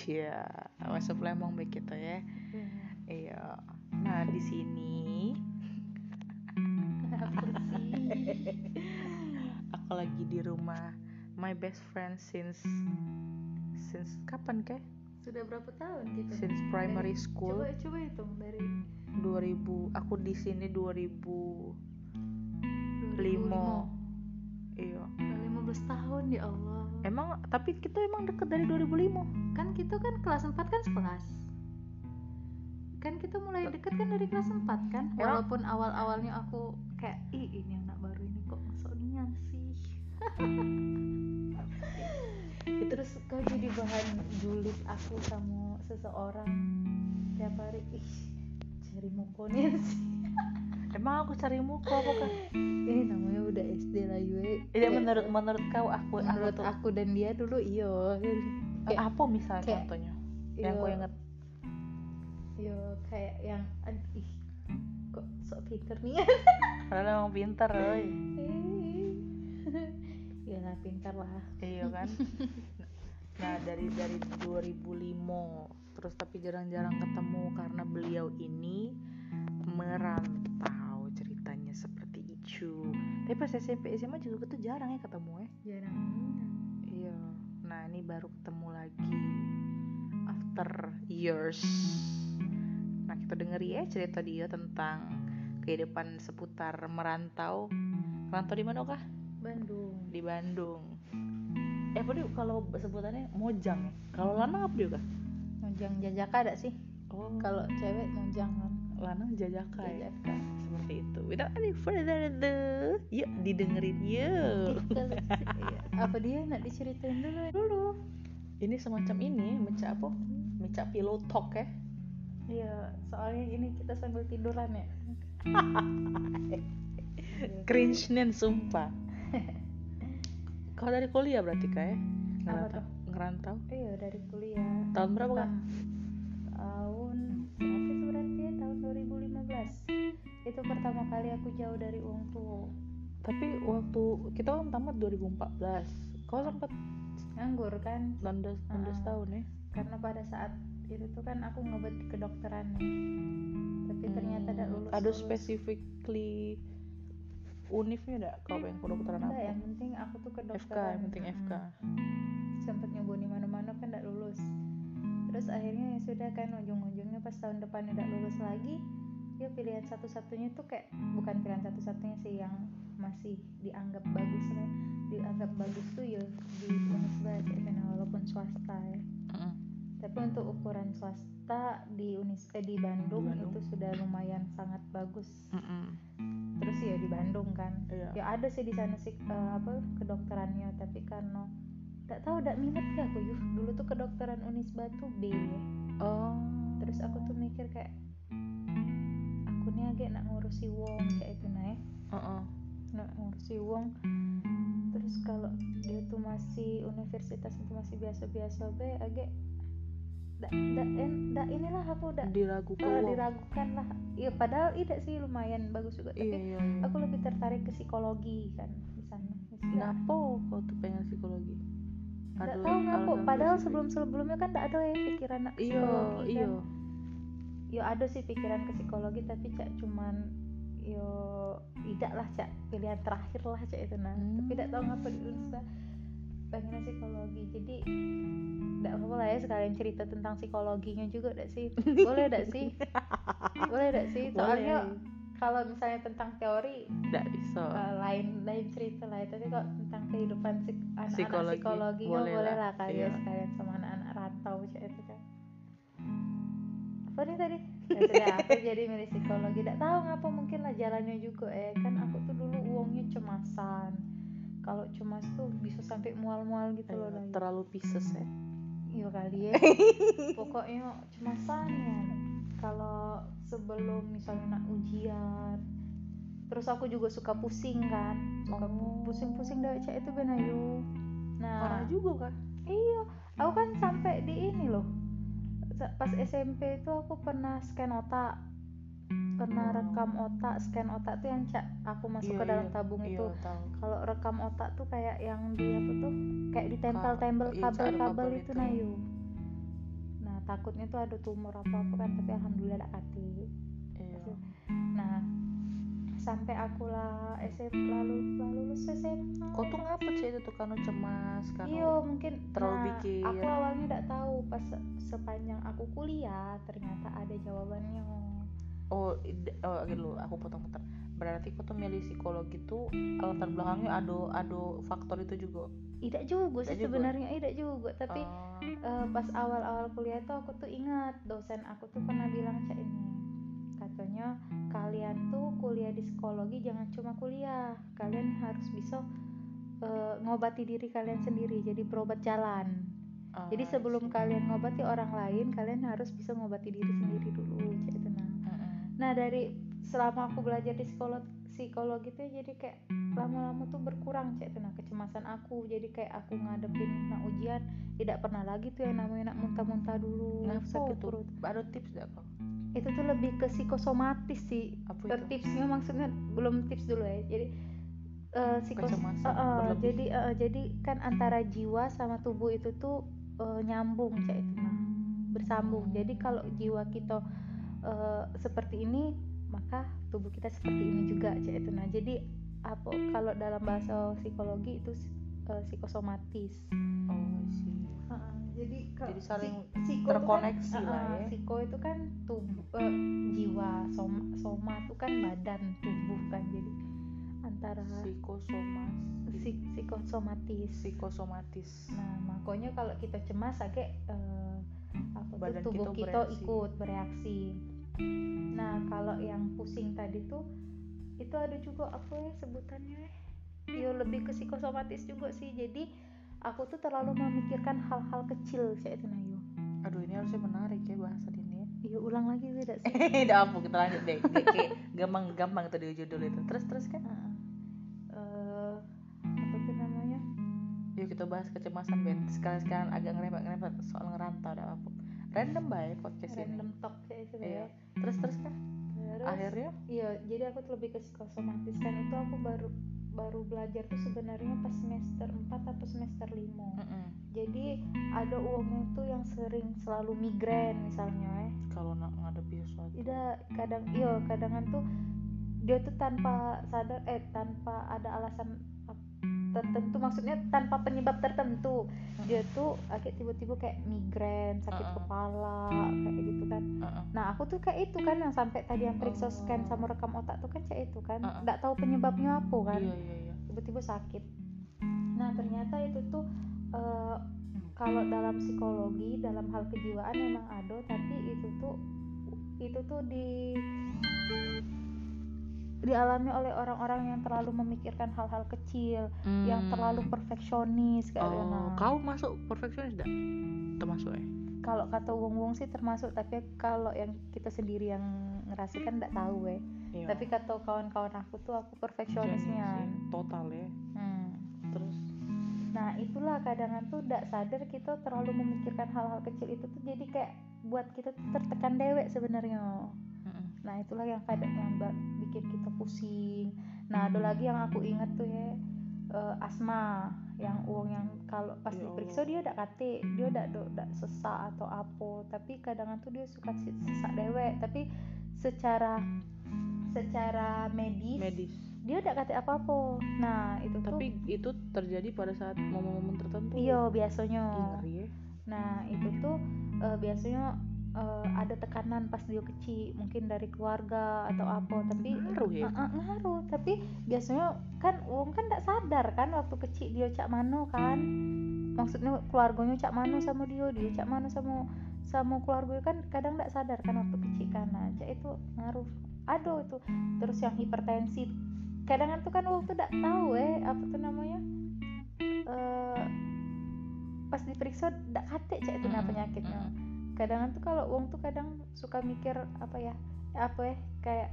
Cia, masuk Lembang baik kita ya. Iya. Nah di sini aku lagi di rumah my best friend since since kapan keh? Sudah berapa tahun kita? Since primary Dari- school Coba coba hitung dari 2000. Aku di sini 2000 2005. limo. Iya. Udah 15 tahun ya Allah. Emang tapi kita emang deket dari 2005. Kan kita kan kelas 4 kan sekelas. Kan kita mulai deket kan dari kelas 4 kan. Ya. Walaupun awal-awalnya aku kayak ih ini anak baru ini kok masuk nian sih. Terus kau jadi bahan julid aku sama seseorang tiap hari ih cari mukonya sih. Emang aku cari muka apa kan? Ini namanya udah SD lah yue. Ya, menurut menurut kau aku menurut aku aku dan dia dulu iyo Eh, apa misalnya kayak- contohnya? Yang aku iyo, inget iyo kayak yang aduh, ih kok sok pinter nih padahal emang pinter, oi. ya lah pintar lah Iya kan? Nah, dari dari 2005 terus tapi jarang-jarang ketemu karena beliau ini merantau ceritanya seperti itu. Tapi pas SMP SMA juga tuh jarang ya ketemu ya. jarang. Nah, ini baru ketemu lagi after years. Nah, kita denger ya cerita dia tentang kehidupan seputar merantau. Merantau di mana kah? Bandung Di Bandung. Eh, apa dia kalau sebutannya mojang ya? Kalau lanang apa dia kah? Mojang jajaka ada sih Oh, kalau cewek mojang kan lanang jajaka ya. Seperti itu. Without any further ado, yuk didengerin yuk. Sih, iya. apa dia nak diceritain dulu? Dulu. Ini semacam ini, meca apa? Meca pillow talk ya. iya soalnya ini kita sambil tiduran ya. Cringe nen sumpah. Kau dari kuliah berarti kak ya? Ngerantau ngerantau? Iya dari kuliah. Tahun berapa kak? Tahun- berapa berarti? Ya tahun 2015 itu pertama kali aku jauh dari uang tua tapi waktu kita kan tamat 2014 kau sempat nganggur kan? 16 16 Ah. tahun ya? karena pada saat itu tuh kan aku ngebet di kedokteran nih. Tapi ternyata Hmm, lulus ada lulus. specifically unifnya enggak kau pengen kedokteran Enggak, apa yang penting aku tuh FK kedokteran yang penting FK sempat nyobain di mana-mana kan tidak lulus. Terus akhirnya ya sudah kan ujung-ujungnya pas tahun depan tidak lulus lagi ya pilihan satu-satunya tuh kayak bukan pilihan satu-satunya sih yang masih dianggap bagus lah dianggap bagus tuh ya di Unisba kan walaupun swasta ya Mm-mm. tapi untuk ukuran swasta di Unis eh, di Bandung, Bandung. itu sudah lumayan sangat bagus Mm-mm. terus ya di Bandung kan Iya. ya ada sih di sana sih eh, apa kedokterannya tapi karena tak tahu tidak minat ya aku yuk dulu tuh kedokteran Unisba tuh B oh terus aku tuh mikir kayak nih agak nak ngurusi wong kayak itu naik Heeh. nak ngurusi wong terus kalau dia tuh masih universitas itu masih biasa-biasa B agak dak dak en dak inilah aku dak diragukan wong. diragukan lah iya padahal tidak sih lumayan bagus juga iya tapi iya iya aku lebih tertarik ke psikologi kan di sana Ya. Kenapa kau tuh pengen psikologi? Ada tahu alasan padahal sebelum sebelumnya kan tidak ada ya pikiran nak Iya, psikologi iya. kan ya ada sih pikiran ke psikologi tapi cak cuman yo tidak lah cak pilihan terakhir lah cak itu nah Hmm. tapi tidak tahu ngapa di Unsa pengen psikologi jadi tidak apa lah ya sekalian cerita tentang psikologinya juga tidak sih boleh tidak sih boleh tidak sih soalnya kalau misalnya tentang teori Tidak bisa. eh, lain lain cerita lah ya. tapi kalau tentang kehidupan psik- anak-anak Psikologi, psikologi, ya boleh boleh, lah, lah kali iya. ya sekalian sama anak-anak rantau cak itu kan apa nih tadi? Aku jadi milih psikologi. Tidak tahu ngapa mungkin lah jalannya juga eh. Kan aku tuh dulu uangnya cemasan. Kalau cemas tuh bisa sampai mual-mual gitu loh Ayo, terlalu Pisces ya. iya kali ya. Pokoknya cemasan ya. Kalau sebelum misalnya nak ujian terus aku juga suka pusing kan. Suka Oh. pusing-pusing dari cak itu benayu nah. Parah juga kah? iya. Aku kan sampai di ini loh pas SMP itu aku pernah scan otak. Pernah rekam otak scan otak tuh yang cak aku masuk Iya, ke dalam iya, tabung Iya, itu. tahu. kalau rekam otak tuh kayak yang di apa tuh? Kayak ditempel-tempel iya, ada kabel-kabel kabel itu itu. nayu takutnya tuh ada tumor apa apa kan tapi alhamdulillah tidak kati iya. Nah sampai aku lah SMA lalu lalu lulus SMA kau tuh ngapa sih itu tuh cemas karena Iya mungkin terlalu nah, pikir. Aku awalnya tidak tahu pas se- sepanjang aku kuliah ternyata ada jawabannya. oh oh gitu aku potong bentar. Berarti kau tuh milih psikologi tuh latar belakangnya ada ada faktor itu juga? Tidak juga sih sebenarnya tidak juga. Tapi Oh, eh, pas awal-awal kuliah tuh aku tuh ingat dosen aku tuh pernah bilang cak ini katanya kalian tuh kuliah di psikologi jangan cuma kuliah. Kalian harus bisa eh, ngobati diri kalian sendiri jadi berobat jalan. Ah, jadi sebelum kalian ngobati orang lain kalian harus bisa ngobati diri sendiri dulu cak itu nah. Mm-mm. Nah dari selama aku belajar di psikolog psikologi tuh jadi kayak lama-lama tuh berkurang cek tuh nah kecemasan aku. Jadi kayak aku ngadepin nak ujian tidak pernah lagi tuh yang namanya nak muntah-muntah dulu Ngapa sakit tuh? perut. Ada tips gak kau itu tuh lebih ke psikosomatis sih. Apa itu? tipsnya maksudnya belum tips dulu ya. Jadi eh, psikos Kecemasan eh, berlebih. jadi eh, jadi kan antara jiwa sama tubuh itu tuh eh, nyambung cek itu nah bersambung. Jadi kalau jiwa kita eh, seperti ini maka tubuh kita seperti ini juga cek itu nah jadi apa kalau dalam bahasa psikologi itu eh, psikosomatis. Oh I see. Heeh, jadi Jadi saling psiko itu terkoneksi kan, lah ya. psiko itu kan tubuh eh, jiwa soma soma itu kan badan tubuh kan. Jadi antara psikosomas psik- psikosomatis. Psikosomatis. Nah makanya kalau kita cemas agak eh, apa Badan tubuh kita kita, ikut bereaksi nah kalau yang pusing tadi tuh itu ada juga apa ya sebutannya? Ya lebih ke psikosomatis juga sih. Jadi aku tuh terlalu memikirkan hal-hal kecil saya itu nah yo aduh ini harusnya menarik ya bahasan ini. Ya Iya ulang lagi beda sih. udah apa kita lanjut deh. Kayak- kayak gampang gampang tadi judul itu. Terus terus kan. Eh, apa tuh namanya? yuk kita bahas kecemasan Ben. Sekalian sekalian agak ngerempet ngerempet soal ngerantau ada apa random baik podcast Random ini talk kayak itu Iya. ya. terus terus kan Terus, akhirnya? iya, jadi aku tuh lebih ke psikosomatis kan itu aku baru baru belajar tuh sebenarnya pas semester 4 atau semester 5 mm-mm. jadi ada uangnya tuh yang sering selalu migrain misalnya eh. Kalau nak ngadepi sesuatu. Tidak kadang iya kadangan tuh dia tuh tanpa sadar eh tanpa ada alasan tertentu maksudnya tanpa penyebab tertentu dia tuh agak tiba-tiba kayak migrain sakit Uh-uh. kepala kayak gitu kan Heeh. nah aku tuh kayak itu kan yang sampai tadi yang periksa Oh. scan sama rekam otak tuh kan kayak itu kan Uh-uh. nggak tahu penyebabnya apa kan iya iya iya tiba-tiba sakit nah ternyata itu tuh eh, kalau dalam psikologi dalam hal kejiwaan memang ada tapi itu tuh itu tuh di dialami oleh orang-orang yang terlalu memikirkan hal-hal kecil yang Hmm. terlalu perfeksionis kayak oh nah. kau masuk perfeksionis enggak termasuk ya kalau kata wong-wong sih termasuk tapi kalau yang kita sendiri yang ngerasakan nggak tahu ya iya tapi kata kawan-kawan aku tuh aku perfeksionisnya Perfeksionis ya. total ya hmm. terus Nah itulah kadangan tuh tidak sadar kita terlalu memikirkan hal-hal kecil itu tuh jadi kayak buat kita tuh tertekan dewek sebenarnya. Nah itulah yang kadang yang bikin kita pusing. Nah ada lagi yang aku ingat tuh ya eh, asma yang uang yang kalau pas Ya diperiksa dia tidak kate dia tidak tidak sesak atau apa tapi kadangan tuh dia suka sesak dewek. Tapi secara secara medis, medis. dia tidak kate apa apa nah itu tuh tapi itu terjadi pada saat momen-momen tertentu. Iya biasanya. Ih, ngeri ya. Nah itu tuh eh, biasanya eh, ada tekanan pas dia kecil, mungkin dari keluarga atau apa. Tapi ngaruh ya Eh, eh, ngaruh. Tapi biasanya kan uang kan tidak sadar kan waktu kecil dia cak mano kan. Maksudnya keluarganya cak mano sama dia, dia cak mano sama sama keluarga kan kadang tidak sadar kan waktu kecil kan. Nah, cak itu ngaruh. Aduh itu. Terus yang hipertensi. Kadang tuh kan tuh tidak tahu eh apa tuh namanya. eh pas diperiksa tidak kate cak itu nah penyakitnya mm-mm. Kadang tuh kalau uang tuh kadang suka mikir apa ya apa ya kayak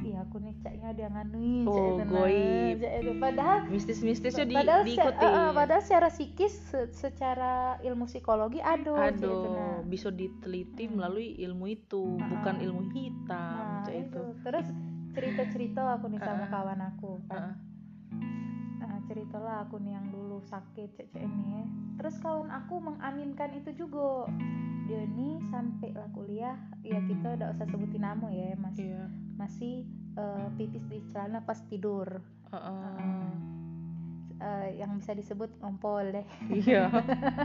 iya aku nih caknya dia nganui cak Oh, itu nah, goib. itu padahal mistis-mistisnya di, padahal, se- diikuti eh, eh, padahal secara psikis se- secara ilmu psikologi itu aduh nah. bisa diteliti Hmm. melalui ilmu itu Ah, bukan ilmu hitam Nah, cak itu. itu terus cerita-cerita aku nih sama ah. kawan aku kan Ah, ah. nah ceritalah aku nih yang dulu sakit cek cek ini terus kawan aku mengaminkan itu juga. Dia nih sampai lah kuliah ya kita udah usah sebutin nama ya mas. Iya. Masih eh, pipis di celana pas tidur. Heeh. Eh, yang bisa disebut ngompol deh. Iya.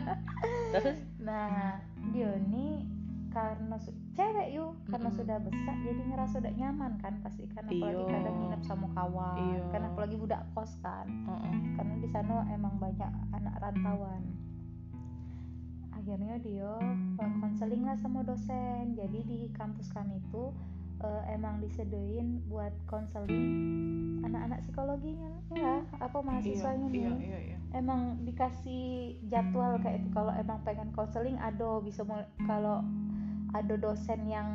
Terus? Nah dia nih karena su- cewek yuk karena Mm-mm. sudah besar jadi ngerasa udah nyaman kan pasti kan apalagi Iya. kadang nginep sama kawan Iya. kan apalagi budak kos kan Heeh. karena di sana emang banyak anak rantauan akhirnya dia eh, konseling lah sama dosen jadi di kampus kami itu eh, emang disediain buat konseling anak-anak psikologinya ya apa mahasiswanya iya, nih iya, iya. emang dikasih jadwal kayak itu kalau emang pengen konseling ada bisa kalau ada dosen yang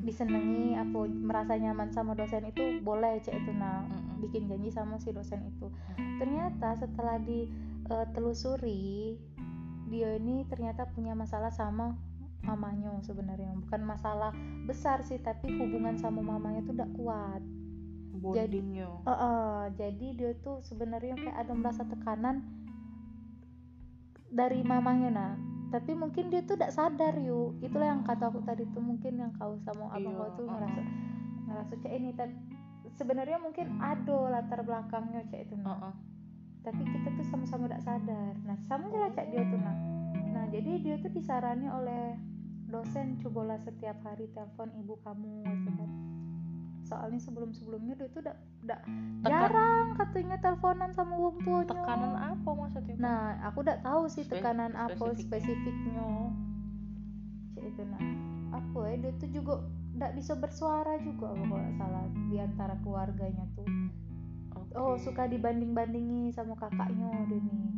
disenangi apa merasa nyaman sama dosen itu boleh cek itu nah bikin janji sama si dosen itu. Ternyata setelah ditelusuri dia ini ternyata punya masalah sama mamanya sebenarnya. Bukan masalah besar sih tapi hubungan sama mamanya tuh udah kuat. Bondingnya. Eh, eh, jadi dia tuh sebenarnya kayak ada merasa tekanan dari mamanya nah tapi mungkin dia tuh tidak sadar yuk itulah yang kata aku tadi tuh mungkin yang kau sama abang Iya, kau tuh ngerasa ngerasa cek ini. Tapi sebenarnya mungkin ada latar belakangnya cek itu nah tapi kita tuh sama-sama tidak sadar. Nah sama lah cek dia tuh nah nah jadi dia tuh disarani oleh dosen cobalah setiap hari telepon ibu kamu gitu kan soalnya sebelum-sebelumnya dia tuh udah jarang katanya teleponan sama wong tuanya tekanan apa maksudnya nah aku udah tahu sih tekanan apa spesifik. spesifiknya cek itu nah apa ya dia tuh juga tidak bisa bersuara juga apa kalau nggak salah di antara keluarganya tuh Oke. oh suka dibanding-bandingi sama kakaknya dia nih.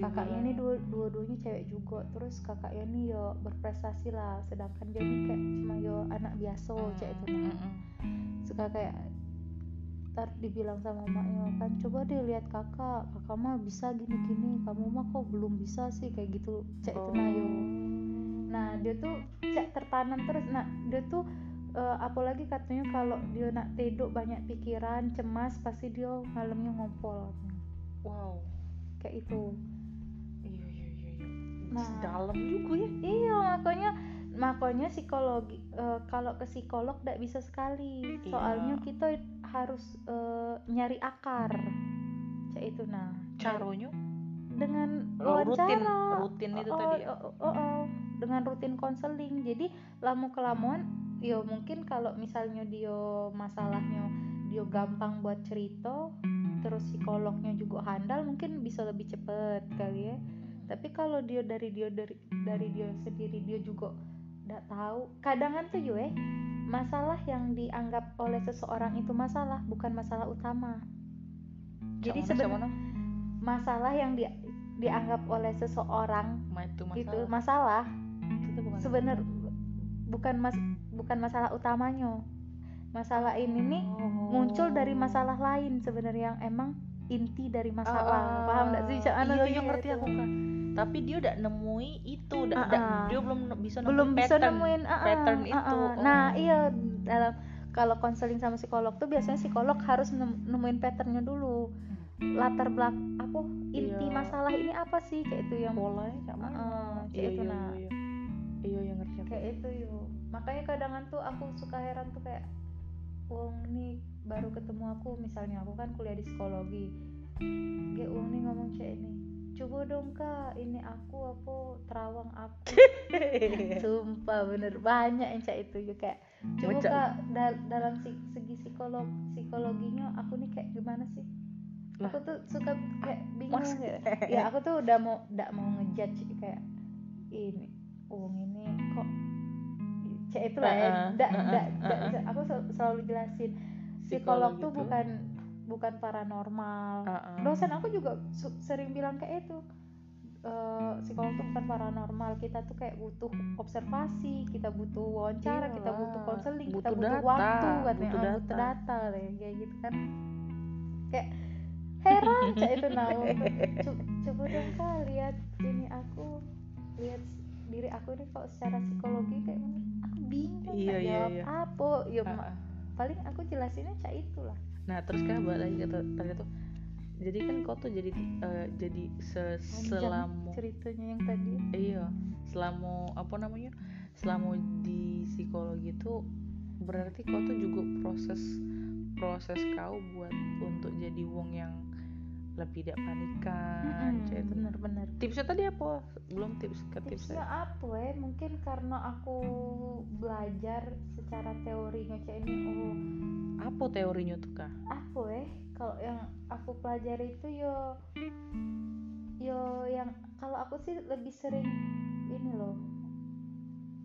Kakaknya dua dua-duanya cewek juga. Terus kakaknya nih yo berprestasi lah. Sedangkan dia nih kayak cuma yo anak biasa cek itu nah suka kayak ntar dibilang sama maknya kan coba deh lihat kakak. Kakak mah bisa gini-gini. Kamu mah kok belum bisa sih? Kayak gitu. Cek itu nah yo. Nah dia tuh cek tertanam terus. Nah dia tuh eh, apalagi katanya kalau dia nak tidur banyak pikiran cemas pasti dia malamnya ngompol. Wow. Kayak itu Nah. dalam juga ya. Iya makanya makanya psikologi eh, kalau ke psikolog tidak bisa sekali. Iya. soalnya kita harus eh, nyari akar. Cek itu nah. Caranya dengan Oh, rutin wawancara. rutin itu Oh, tadi ya? oh, oh, oh. dengan rutin konseling jadi lama kelamaan ya mungkin kalau misalnya dia masalahnya dia gampang buat cerita terus psikolognya juga handal mungkin bisa lebih cepet kali ya tapi kalau dia dari dia dari dari dia sendiri dia juga nggak tahu. Kadangan tuh yo eh masalah yang dianggap oleh seseorang itu masalah bukan masalah utama. Jadi sebenarnya masalah yang di, dianggap oleh seseorang Ma, itu masalah. itu masalah. Itu bukan sebenar bukan mas bukan masalah utamanya. Masalah ini nih muncul dari masalah lain sebenarnya yang emang inti dari masalah. Paham nggak sih? Cak? Ana iya sih iya kayak ngerti aku kan tapi dia udah nemui itu udah, Ah, udah- ah. dia belum bisa belum nemuin bisa pattern, nemuin ah, ah, pattern ah, itu. ah. nah Oh. iya dalam kalau konseling sama psikolog tuh biasanya psikolog harus nem- nemuin patternnya dulu. Latar belak apa inti Iya. masalah ini apa sih? Kayak itu yang cak mana Ah, kayak iya itu iya nah. iya iya. Iya ngerti kayak itu yuk makanya kadangan tuh aku suka heran tuh kayak wong nih baru ketemu aku misalnya aku kan kuliah di psikologi. Kayak wong nih ngomong kayak ini coba dong kak ini aku apa terawang aku. Sumpah bener. Banyak yang itu juga kayak coba kak dal- dalam segi psikolog psikologinya aku nih kayak gimana sih? Aku tuh suka kayak bingung gitu. Ya aku tuh udah mau udah mau ngejudge kayak ini wong ini kok cek itu lah ya ndak heeh. bisa- aku sel- selalu jelasin psikolog Psikolog tuh itu. bukan bukan paranormal Ah, ah. dosen aku juga sering bilang kayak itu Eh, psikolog tuh bukan paranormal kita tuh kayak butuh observasi kita butuh wawancara kita butuh Iyalah, konseling kita butuh data, waktu katanya butuh Ah, butuh data. data kayak gitu kan kayak heran cak itu Co- coba dong kak lihat ini aku lihat diri aku ini kok secara psikologi kayak mana aku bingung Iya, iya, jawab iya. apa ya Ah, ma- ah. paling aku jelasinnya cak itulah nah terus kan balik lagi ke tadi tuh jadi kan kau tuh jadi eh, jadi selama ceritanya yang tadi. Iya selama apa namanya selama di psikologi itu berarti kau tuh juga proses proses kau buat untuk jadi wong yang lebih tidak panikan. Cek itu. bener-bener. Tipsnya tadi apa? Belum tips ke tipsnya tipsnya apa ya mungkin karena aku belajar secara teorinya cek ini oh. Apa teorinya tuh kak? Apa ya kalau yang aku pelajari itu yo yo yang kalau aku sih lebih sering ini loh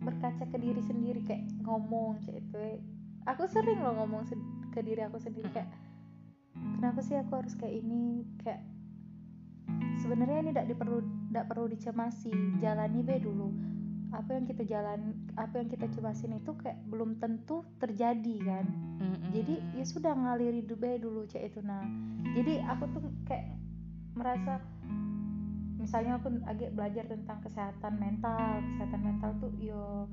berkaca ke diri sendiri kayak ngomong cek itu ya. aku sering loh ngomong ke diri aku sendiri kayak kenapa sih aku harus kayak ini? Kayak sebenarnya ini tidak diperlu tidak perlu dicemasi. Jalani be dulu. Apa yang kita jalan apa yang kita cemasin itu kayak belum tentu terjadi kan? Mm-mm. jadi ya sudah ngalir hidup aja dulu cek itu nah jadi aku tuh kayak merasa misalnya aku agak belajar tentang kesehatan mental kesehatan mental tuh yo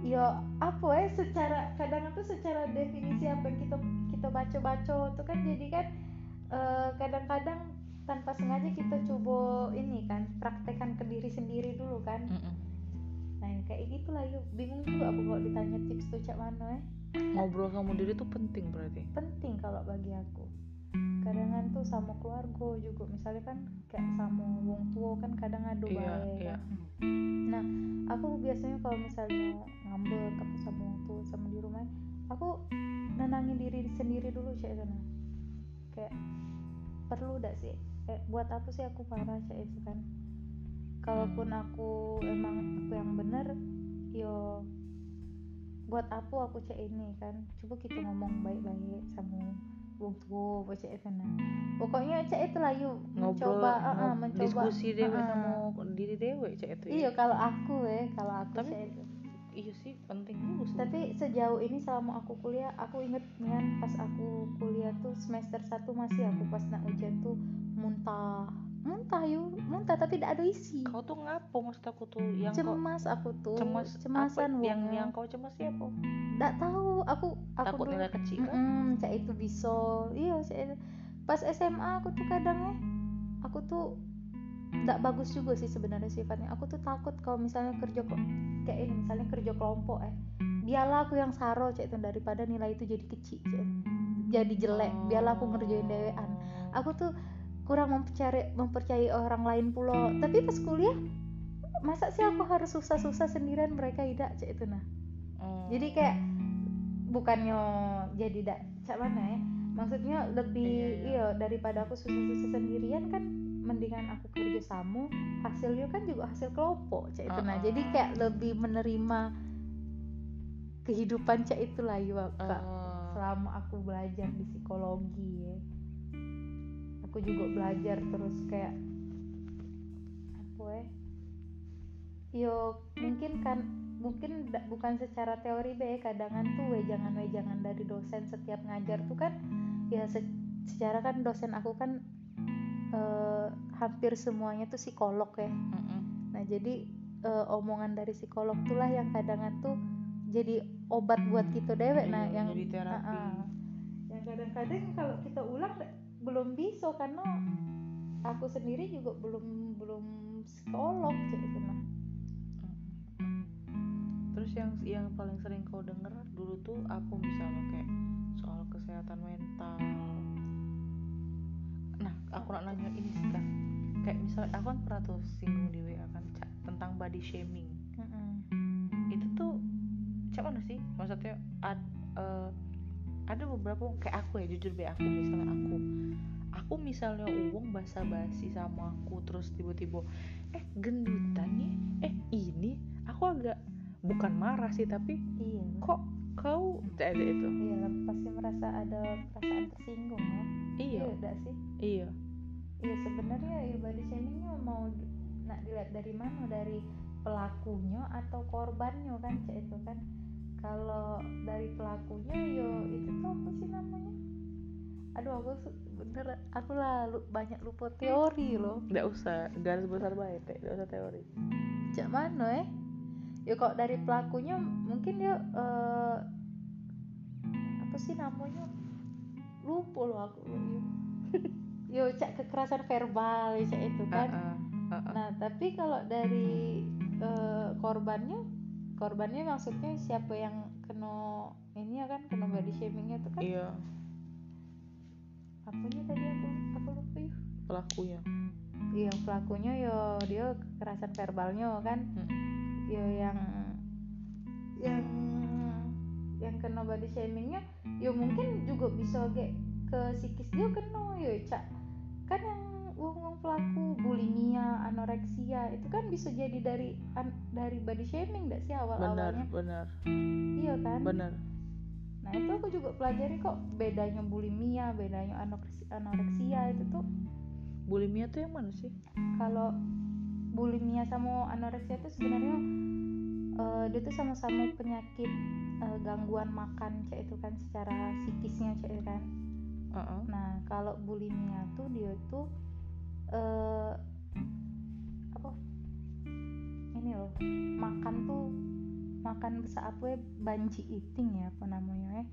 yo apa ya secara kadang tuh secara definisi apa yang kita kita baca-baca tuh kan jadi kan eh, kadang-kadang tanpa sengaja kita coba ini kan praktekkan ke diri sendiri dulu kan. Mm-mm. nah yang kayak gitulah yuk. Bingung juga aku kalau ditanya tips tuh cak mana ya ngobrol sama diri tuh penting berarti. Penting kalau bagi aku. Kadang tuh sama keluarga juga misalnya kan kayak sama wong tua kan kadang adu iya bae iya. Kan. nah aku biasanya kalau misalnya ngambek apa sama wong tua sama di rumah aku nenangin diri sendiri dulu cek itu nah kayak perlu dak sih? Kayak buat apa sih aku marah cek itu kan? Kalaupun aku emang aku yang bener yo buat apa aku cek ini kan? Coba kita ngomong baik-baik sama wong tua apa cek itu nah pokoknya cek itu lah yuk ngobrol mencoba uh, uh, mencoba. diskusi dewe uh, sama diri dewe cek itu ya. iya kalau aku ya kalau aku Tapi- cek itu iya sih penting juga sih. tapi sejauh ini selama aku kuliah aku inget kan pas aku kuliah tuh semester 1 masih aku pas nak ujian tuh muntah. Muntah yuk muntah tapi tidak ada isi. Kau tuh ngapo maksud aku tuh yang kau cemas aku tuh. Cemas cemasan apa, yang yang kau cemas siapa? Tidak tahu aku aku takut dulu nilai kecil kan? Mm-mm, cak itu bisa. Iya cak itu. Pas SMA aku tuh kadang ya aku tuh tidak bagus juga sih sebenarnya sifatnya. Aku tuh takut kalau misalnya kerja kok kayak ini misalnya kerja kelompok eh biarlah aku yang saro cak itu daripada nilai itu jadi kecil Cak. jadi jelek biarlah aku ngerjain dewean. Aku tuh kurang mempercayai mempercayai orang lain pula. Tapi pas kuliah masa sih aku harus susah-susah sendirian mereka tidak cak itu nah. Jadi kayak bukannya jadi dak cak mana ya maksudnya lebih Iya, iya. daripada aku susah-susah sendirian kan mendingan aku kerja sama hasilnya kan juga hasil kelompok cak itu. Nah jadi kayak lebih menerima kehidupan cak itulah ya kak. Oh. selama aku belajar di psikologi ya. Aku juga belajar terus kayak apa ya. Yo mungkin kan mungkin da- bukan secara teori be kadangan tuh wejangan wejangan dari dosen setiap ngajar tuh kan ya se- secara kan dosen aku kan eh, hampir semuanya tuh psikolog ya. Mm-mm. nah jadi eh, omongan dari psikolog tuh lah yang kadangan tuh jadi obat buat kita dewek. Nah Iya, yang jadi terapi. Ah, ah. yang kadang-kadang kalau kita ulang belum bisa karena aku sendiri juga belum belum psikolog cek itu nah terus yang yang paling sering kau denger dulu tuh apa misalnya kayak kesehatan mental. Nah aku nak nanya ini sih kan kayak misalnya aku kan pernah tuh singgung di WA kan Ca, tentang body shaming. Itu tuh cak mana sih? Maksudnya ad, eh, ada beberapa kayak aku ya jujur be aku misalnya aku. Aku misalnya uang basa basi sama aku terus tiba-tiba eh gendutan nih? Eh ini? Aku agak bukan marah sih tapi iya. kok kau ada itu? Iya pasti merasa ada perasaan tersinggung ya. Iya. Udah sih? Iya. Iya sebenarnya ya body shamingnya mau nak dilihat dari mana? Dari pelakunya atau korbannya kan cek itu kan. Kalau dari pelakunya yo itu tuh apa sih namanya? Aduh aku bener aku lah lu- banyak lupa teori loh. Nggak usah garis besar baik nggak usah teori. Cak mana eh ya kok dari pelakunya mungkin dia eh, apa sih namanya? Lupa loh aku. Yo cak kekerasan verbal ya, cak itu kan. Heeh, heeh. nah tapi kalau dari eh, korbannya korbannya maksudnya siapa yang kena ini ya kan kena body shamingnya itu kan? Iya. Apanya tadi aku aku lupa ya pelakunya. Iya, pelakunya yo dia kekerasan verbalnya kan. Mm. Yo yang yang yang kena body shamingnya yo mungkin juga bisa ge ke psikis dia kena yo cak. Kan yang wong wong pelaku bulimia anoreksia itu kan bisa jadi dari an- dari body shaming gak sih awal benar awalnya benar. Iya kan? Benar. Nah itu aku juga pelajari kok bedanya bulimia bedanya anoreksia, anoreksia itu tuh bulimia tuh yang mana sih? Kalau bulimia sama anoreksia itu sebenarnya eh, dia tuh sama-sama penyakit eh, gangguan makan cek itu kan secara psikisnya cek itu kan. Heeh. nah kalau bulimia tuh dia tuh eh, apa? Ini loh makan tuh makan besar apa ya banji eating ya apa namanya ya.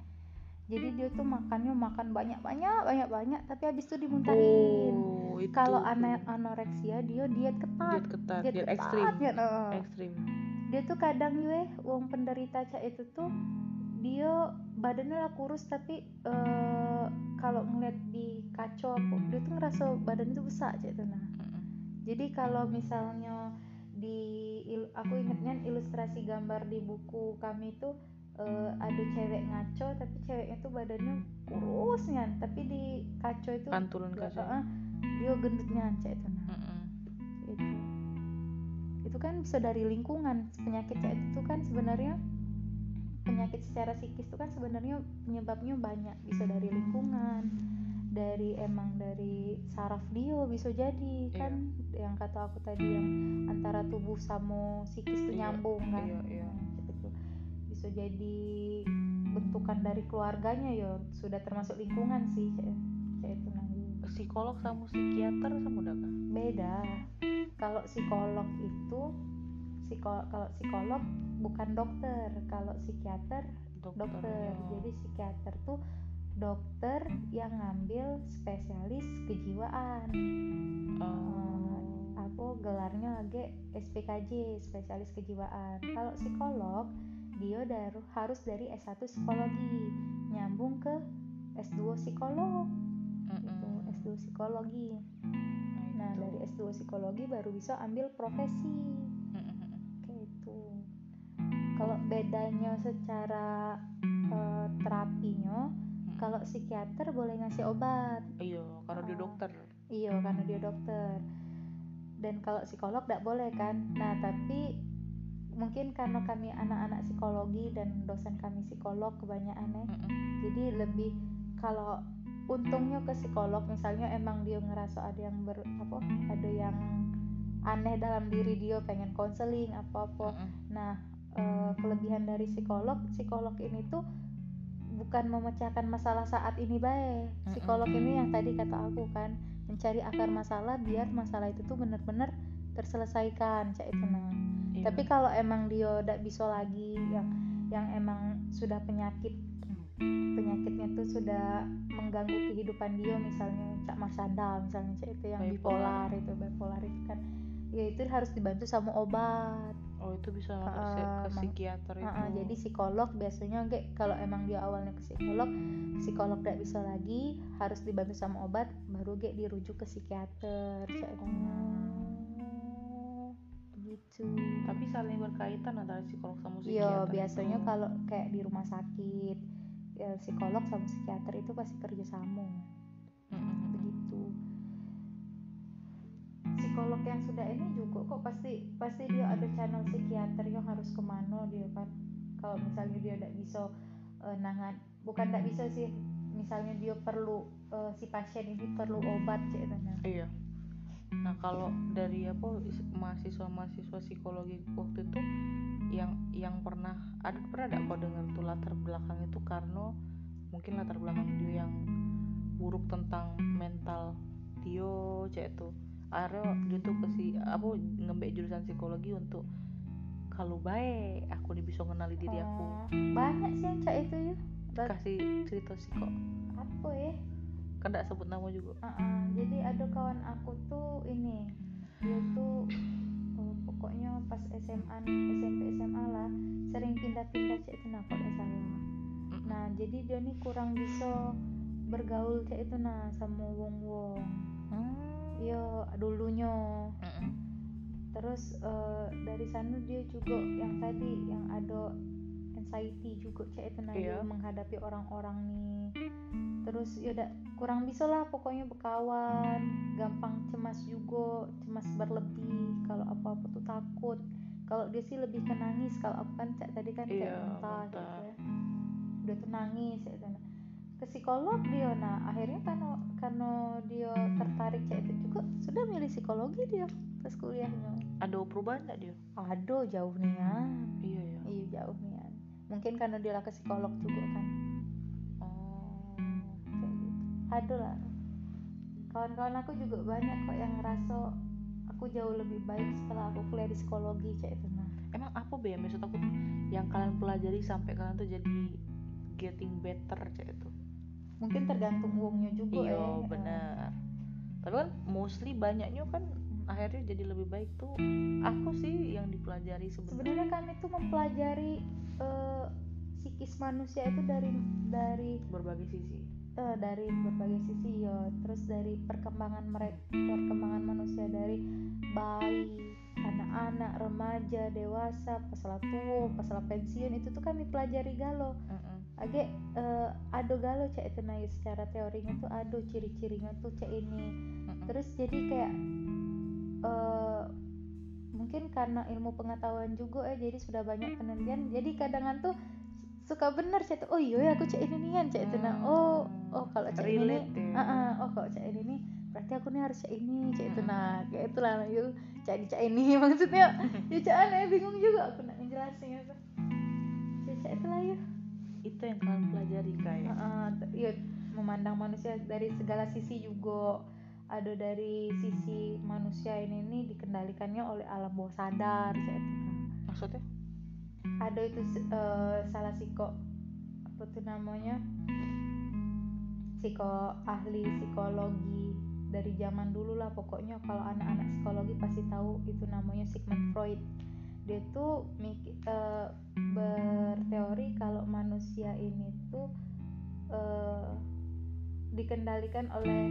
Jadi dia tuh makannya makan banyak banyak banyak banyak tapi habis itu dimuntahin. Oh itu kalau tuh. ana- anoreksia dia diet ketat. Diet ketat diet diet ketat, ekstrim. diet, eh. ekstrim. Dia tuh kadang gue uang penderita cak itu tuh dia badannya lah kurus tapi eh, kalau ngeliat di kaca apa dia tuh ngerasa badan itu besar cak itu nah. Jadi kalau misalnya di il- aku ingetnya ilustrasi gambar di buku kami itu eh, ada cewek ngaco tapi ceweknya tuh badannya kurusnya tapi di kaca itu pantulun ya, kaca eh, dia gendutnya cak itu nah Mm-mm. itu itu kan bisa dari lingkungan penyakit kayak itu kan sebenarnya penyakit secara psikis itu kan sebenarnya penyebabnya banyak bisa dari lingkungan dari emang dari saraf dia bisa jadi Iya. kan yang kata aku tadi yang antara tubuh sama psikis itu Iya, nyambung kan iya, iya. Nah, gitu. bisa jadi bentukan dari keluarganya ya sudah termasuk lingkungan sih kayak kayak itu nah psikolog sama psikiater sama udah kah beda. Kalau psikolog itu psiko kalau psikolog bukan dokter kalau psikiater dokter ya. jadi psikiater tuh dokter yang ngambil spesialis kejiwaan. Oh. apa gelarnya lagi SPKJ spesialis kejiwaan. Kalau psikolog dia daru, harus dari S1 psikologi nyambung ke S2 psikolog. Gitu. Mm-mm. S2 psikologi Nah, itu. dari S2 psikologi baru bisa ambil profesi. Kayak itu. Kalau bedanya secara eh, terapinya, Mm. kalau psikiater boleh ngasih obat. iya karena dia Oh. dokter Iya, karena dia dokter. Dan kalau psikolog tidak boleh kan. Nah, tapi mungkin karena kami anak-anak psikologi dan dosen kami psikolog kebanyakan ya, Mm-mm. jadi lebih kalau untungnya ke psikolog misalnya emang dia ngerasa ada yang ber apa ada yang aneh dalam diri dia pengen konseling apa apa nah eh, kelebihan dari psikolog psikolog ini tuh bukan memecahkan masalah saat ini baik. Psikolog ini yang tadi kata aku kan mencari akar masalah biar masalah itu tuh benar-benar terselesaikan cak itu nah tapi kalau emang dia tidak bisa lagi yang yang emang sudah penyakit penyakitnya tuh sudah mengganggu kehidupan dia misalnya cak Marsanda misalnya cak itu yang Bipolar. bipolar itu bipolar itu kan ya itu harus dibantu sama obat oh itu bisa ke, Heeh, ke psikiater itu Heeh, jadi psikolog biasanya kayak kalau emang dia awalnya ke psikolog psikolog tidak bisa lagi harus dibantu sama obat baru kayak dirujuk ke psikiater cak itu. gitu tapi saling berkaitan antara psikolog sama Iya, psikiater biasanya itu. kalau kayak di rumah sakit, ya, psikolog sama psikiater itu pasti kerja sama, Mm-mm. begitu. Psikolog yang sudah ini juga kok pasti pasti dia ada channel psikiater yang harus ke mana dia kan. Kalau misalnya dia tidak bisa eh, nangan, bukan tidak bisa sih, misalnya dia perlu eh, si pasien ini perlu obat cek nah. iya nah kalau dari apa is- mahasiswa-mahasiswa psikologi waktu itu yang yang pernah ada pernah ada kau dengar tuh latar belakang itu karena mungkin latar belakang dia yang buruk tentang mental dia cek itu akhirnya dia tuh ke si apa ngembek jurusan psikologi untuk kalau baik aku nih bisa kenali diri aku banyak sih yang cek itu ya. Kasih cerita sih kok apa ya? Kan tidak sebut nama juga. Uh-uh, jadi ada kawan aku tuh ini dia tuh eh, pokoknya pas SMA SMP SMA lah sering pindah-pindah cek itu nah nggak salah. Nah jadi dia nih kurang bisa bergaul cek itu nah sama wong wong Hmm. yo dulunya. Mm-mm. terus eh, dari sana dia juga yang tadi yang ada anxiety juga cek itu Iya. menghadapi orang-orang nih. Terus ya udah kurang bisa lah pokoknya berkawan gampang cemas juga cemas berlebih kalau apa apa tuh takut. Kalau dia sih lebih ke nangis kalau aku kan cak tadi kan kayak Iya, muntah gitu muntah. ya. Udah tuh nangis ya kan ke psikolog dia nah akhirnya karena karena dia tertarik cak itu juga sudah milih psikologi dia pas kuliahnya. Ada perubahan nggak dia? Aduh jauh nih ya iya. Ya iya jauh nih mungkin karena dia ke psikolog juga kan. Oh kayak gitu. Ada lah. Kawan-kawan aku juga banyak kok yang ngerasa aku jauh lebih baik setelah aku kuliah di psikologi kayak itu nah. Emang apa be ya maksud aku yang kalian pelajari sampai kalian tuh jadi getting better cek itu mungkin tergantung uangnya juga iya ya. benar. Tapi kan mostly banyaknya kan akhirnya jadi lebih baik tuh. Aku sih yang dipelajari sebenarnya. Sebenarnya kami tuh mempelajari eh, psikis manusia itu dari dari berbagai sisi eh, dari berbagai sisi ya terus dari perkembangan mereka perkembangan manusia dari bayi anak-anak remaja dewasa pasal tua pasal pensiun itu tuh kami pelajari galo Mm-mm. Age eh, ado galo cak itu nah secara teorinya tuh ado ciri-cirinya tuh cak ini Mm-mm. terus jadi kayak eh, mungkin karena ilmu pengetahuan juga ya jadi sudah banyak penelitian. Jadi kadangan tuh suka bener itu oh iya ya aku cak ini nian cak itu nah oh oh kalau cak ini nih. Ah, ah, oh kalau cak ini nih berarti aku nih harus cak ini cak itu nah kayak itulah nah, yuk cak di cak ini. Maksudnya ya cak aneh bingung juga aku nak ngejelasin apa ya cak itulah ya itu yang kalian pelajari kayak Heeh, t- iya memandang manusia dari segala sisi juga ada dari sisi manusia ini nih dikendalikannya oleh alam bawah sadar kayak itu. maksudnya? Ada itu eh, salah psiko apa tuh namanya? Psiko ahli psikologi dari zaman dulu lah pokoknya. Kalau anak-anak psikologi pasti tahu itu namanya Sigmund Freud. Dia tuh eh, berteori kalau manusia ini tuh eh, dikendalikan oleh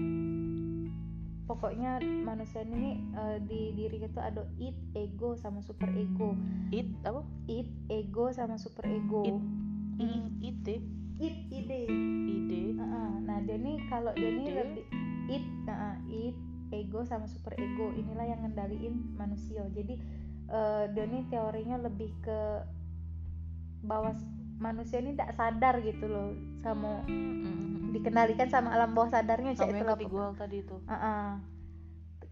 pokoknya manusia ini eh, di dirinya tuh ada id, ego sama super ego. it apa Id, ego sama super ego. Id. i Hmm. ide Id, ide. Nah, dia nih kalau dia nih Ide. lebih id, nah, id, ego sama super ego inilah yang ngendaliin manusia. Jadi eh, dia nih teorinya lebih ke bahwa manusia ini tidak sadar gitu loh sama Mm-mm. dikendalikan sama alam bawah sadarnya cak itu lah hal tadi itu Heeh.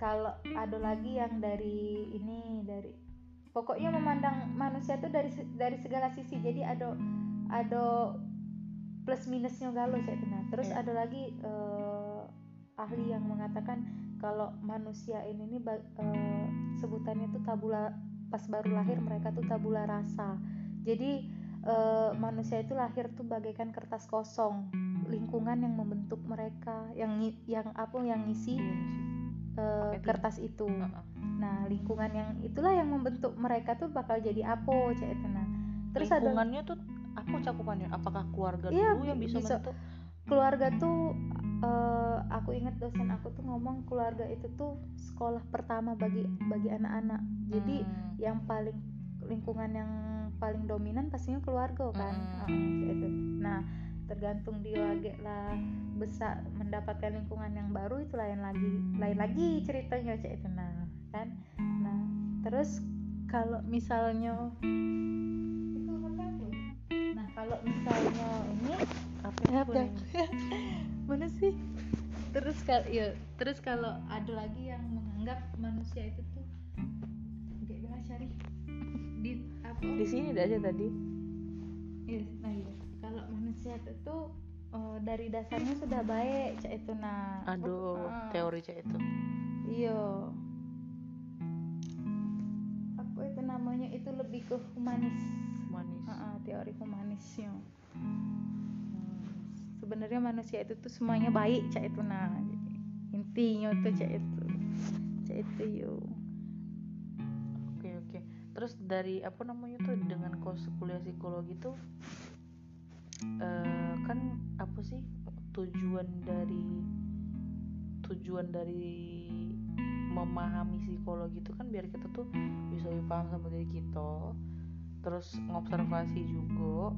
Kalau ada lagi yang dari ini dari pokoknya memandang manusia tuh dari dari segala sisi. Jadi ada ada plus minusnya galau saya nah. Terus Iya. ada lagi eh, ahli yang mengatakan kalau manusia ini nih eh, sebutannya tuh tabula pas baru lahir mereka tuh tabula rasa. Jadi eh, manusia itu lahir tuh bagaikan kertas kosong, lingkungan yang membentuk mereka, yang yang apa yang ngisi Pakai kertas itu. Nah, lingkungan yang itulah yang membentuk mereka tuh bakal jadi apa cek itu nah. Terus ada lingkungannya tuh apa cakupannya apakah keluarga Iya, dulu yang bisa, bisa. bentuk keluarga tuh eh, aku ingat dosen aku tuh ngomong keluarga itu tuh sekolah pertama bagi bagi anak-anak. Jadi Hmm. yang paling lingkungan yang paling dominan pastinya keluarga kan. Itu. Nah, tergantung dia lah besar mendapatkan lingkungan yang baru itu lain lagi lain lagi ceritanya cek itu nah kan? Nah terus kalau misalnya itu nah kalau misalnya ini apa Ya, yang- mana sih? Terus kalau ya terus kalau ada lagi yang menganggap manusia itu tuh di sini ada aja tadi Iya, nah iya. Kalau manusia itu tuh eh, dari dasarnya sudah baik, cak itu nah. aduh Ah, teori cek itu Iya. Apa itu namanya? Itu lebih ke humanis. manis Ah, ah, teori humanisnya. Hmm. sebenarnya manusia itu tuh semuanya baik cak itu nah intinya tuh cak itu cak itu yuk terus dari apa namanya tuh dengan kos kuliah psikologi tuh eh, kan apa sih tujuan dari tujuan dari memahami psikologi itu kan biar kita tuh bisa lebih paham sama diri kita. Terus ngobservasi juga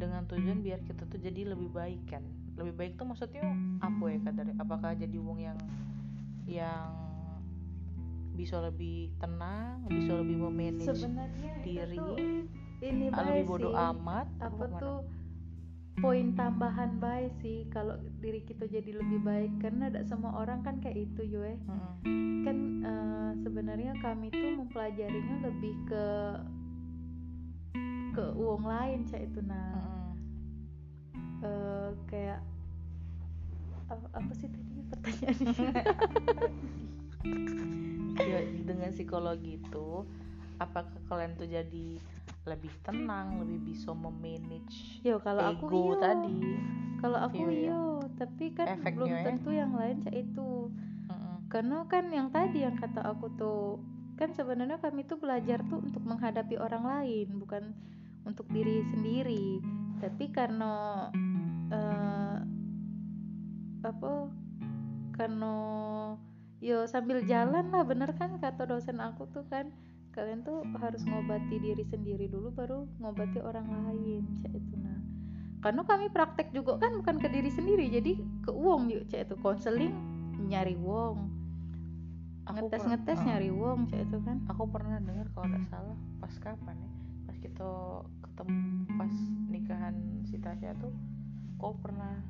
dengan tujuan biar kita tuh jadi lebih baik kan. Lebih baik tuh maksudnya apa ya kak dari apakah jadi wong yang yang bisa lebih tenang bisa lebih memanage sebenarnya diri ini baik lebih bodoh sih. amat apa tuh poin tambahan baik sih kalau diri kita jadi lebih baik karena tidak semua orang kan kayak itu yue Mm-mm. kan eh, sebenarnya kami tuh mempelajarinya lebih ke ke uang lain cak itu nah Mm-mm. eh, kayak apa, apa sih tadi pertanyaannya ya, dengan psikologi itu apakah kalian tuh jadi lebih tenang lebih bisa memanage yo kalau aku ego iyo tadi kalau aku Iya, iya. iyo tapi kan Efeknya belum ya. tentu yang lain cak itu Mm-mm. karena kan yang tadi yang kata aku tuh kan sebenarnya kami tuh belajar tuh untuk menghadapi orang lain bukan untuk diri sendiri tapi karena eh, apa karena yo sambil jalan lah bener kan kata dosen aku tuh kan. Kalian tuh harus ngobati diri sendiri dulu baru ngobati orang lain cak itu. Nah karena kami praktek juga kan bukan ke diri sendiri jadi ke uang yuk cak itu. Konseling nyari wong Aku ngetes ngetes uh, nyari wong cak itu kan. Aku pernah dengar kalau nggak salah pas kapan ya? Pas kita ketemu pas nikahan si Tasya tuh kau pernah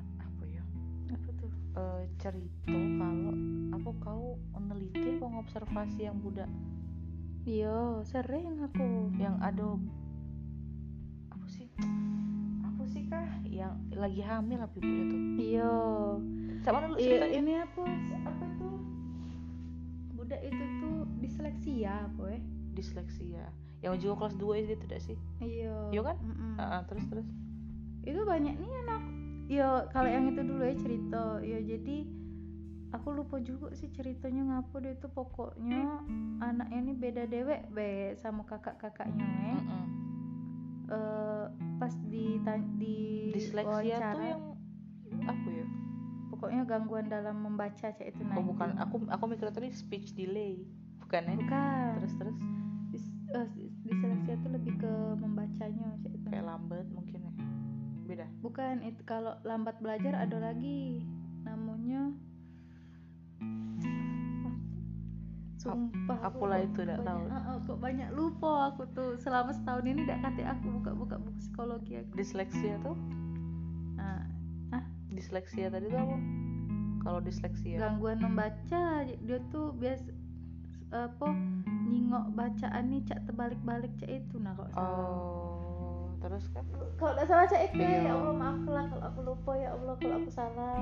eh, cerita kalau apa kau meneliti apa ngobservasi yang budak iya sering aku. Yang ada apa sih? Apa sih kah? Yang lagi hamil apa ibunya tuh iya. Sama dulu Iya, ini apa? Apa tuh? Budak itu tuh disleksia apa ya disleksia. Yang juga kelas 2 SD tidak sih? Iya. Iya kan? Mm-mm. Ah, ah, terus terus. Itu banyak nih anak ya kalau yang itu dulu ya cerita. Ya jadi aku lupa juga sih ceritanya ngapa dia itu. Pokoknya anaknya ini beda dewek be sama kakak kakaknya eh. Mm-mm. Eh, pas di di disleksia tuh wawancara, yang apa ya? Pokoknya gangguan dalam membaca cak itu oh bukan. Nadia. aku aku mikir tadi speech delay. Bukan ya bukan. Terus terus. Dis- eh, disleksia itu lebih ke membacanya cak itu. Kayak lambat mungkin ya beda. Bukan itu kalau lambat belajar ada lagi namanya sumpah aku lah itu nggak tahu. Ah, ah, kok banyak lupa aku tuh. Selama setahun ini tidak kate aku buka-buka buku psikologi aku. Disleksia tuh? Nah, disleksia tadi tuh apa? Kalau disleksia. Gangguan membaca dia tuh biasa apa nyingok bacaan nih cak terbalik-balik cak itu. Nah kalau salah oh terus kan kalau tidak salah cak itu Iya. ya Allah maaf lah kalau aku lupa ya Allah kalau aku salah.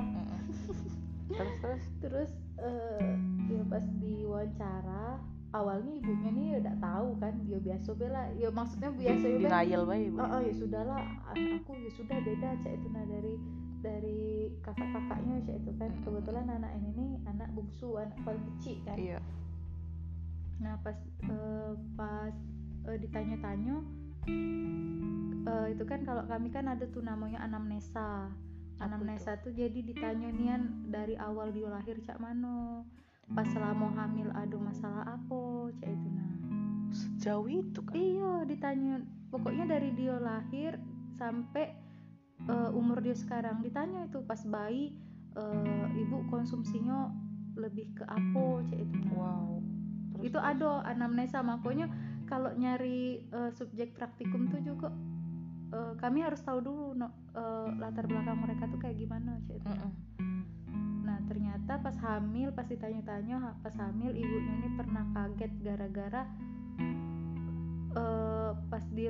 Terus terus? Terus eh ya pas diwawancara awalnya ibunya nih udah tahu kan ya biasa bela ya maksudnya biasa ya denial baik ibu. Oh, oh ya sudahlah anakku ya sudah beda cak itu nah dari dari kakak-kakaknya cak itu kan. Kebetulan anak ini nih anak bungsu anak paling kecil kan. Iya. Nah pas eh, pas eh, ditanya-tanya eh, itu kan kalau kami kan ada tuh namanya anamnesa. Anamnesa tuh? jadi ditanya nian dari awal dia lahir cak mano pas selama hamil ada masalah apa cak itu nah. Sejauh itu kan iya ditanya pokoknya dari dia lahir sampai eh, umur dia sekarang ditanya itu pas bayi eh, ibu konsumsinya lebih ke apa cak itu nah. wow. Terus, itu terus. ada anamnesa makanya kalau nyari eh, subjek praktikum tuh juga eh, kami harus tahu dulu no, eh, latar belakang mereka tuh kayak gimana cak itu Mm-mm. nah ternyata pas hamil pas ditanya-tanya pas hamil ibunya ini pernah kaget gara-gara eh, pas di